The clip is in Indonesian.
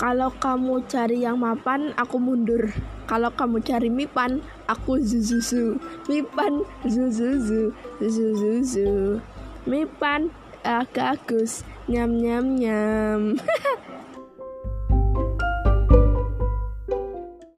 Kalau kamu cari yang mapan, aku mundur. Kalau kamu cari mipan, aku zuzuzu. Mipan, zuzuzu, zuzuzu. Mipan, agagus, nyam nyam nyam.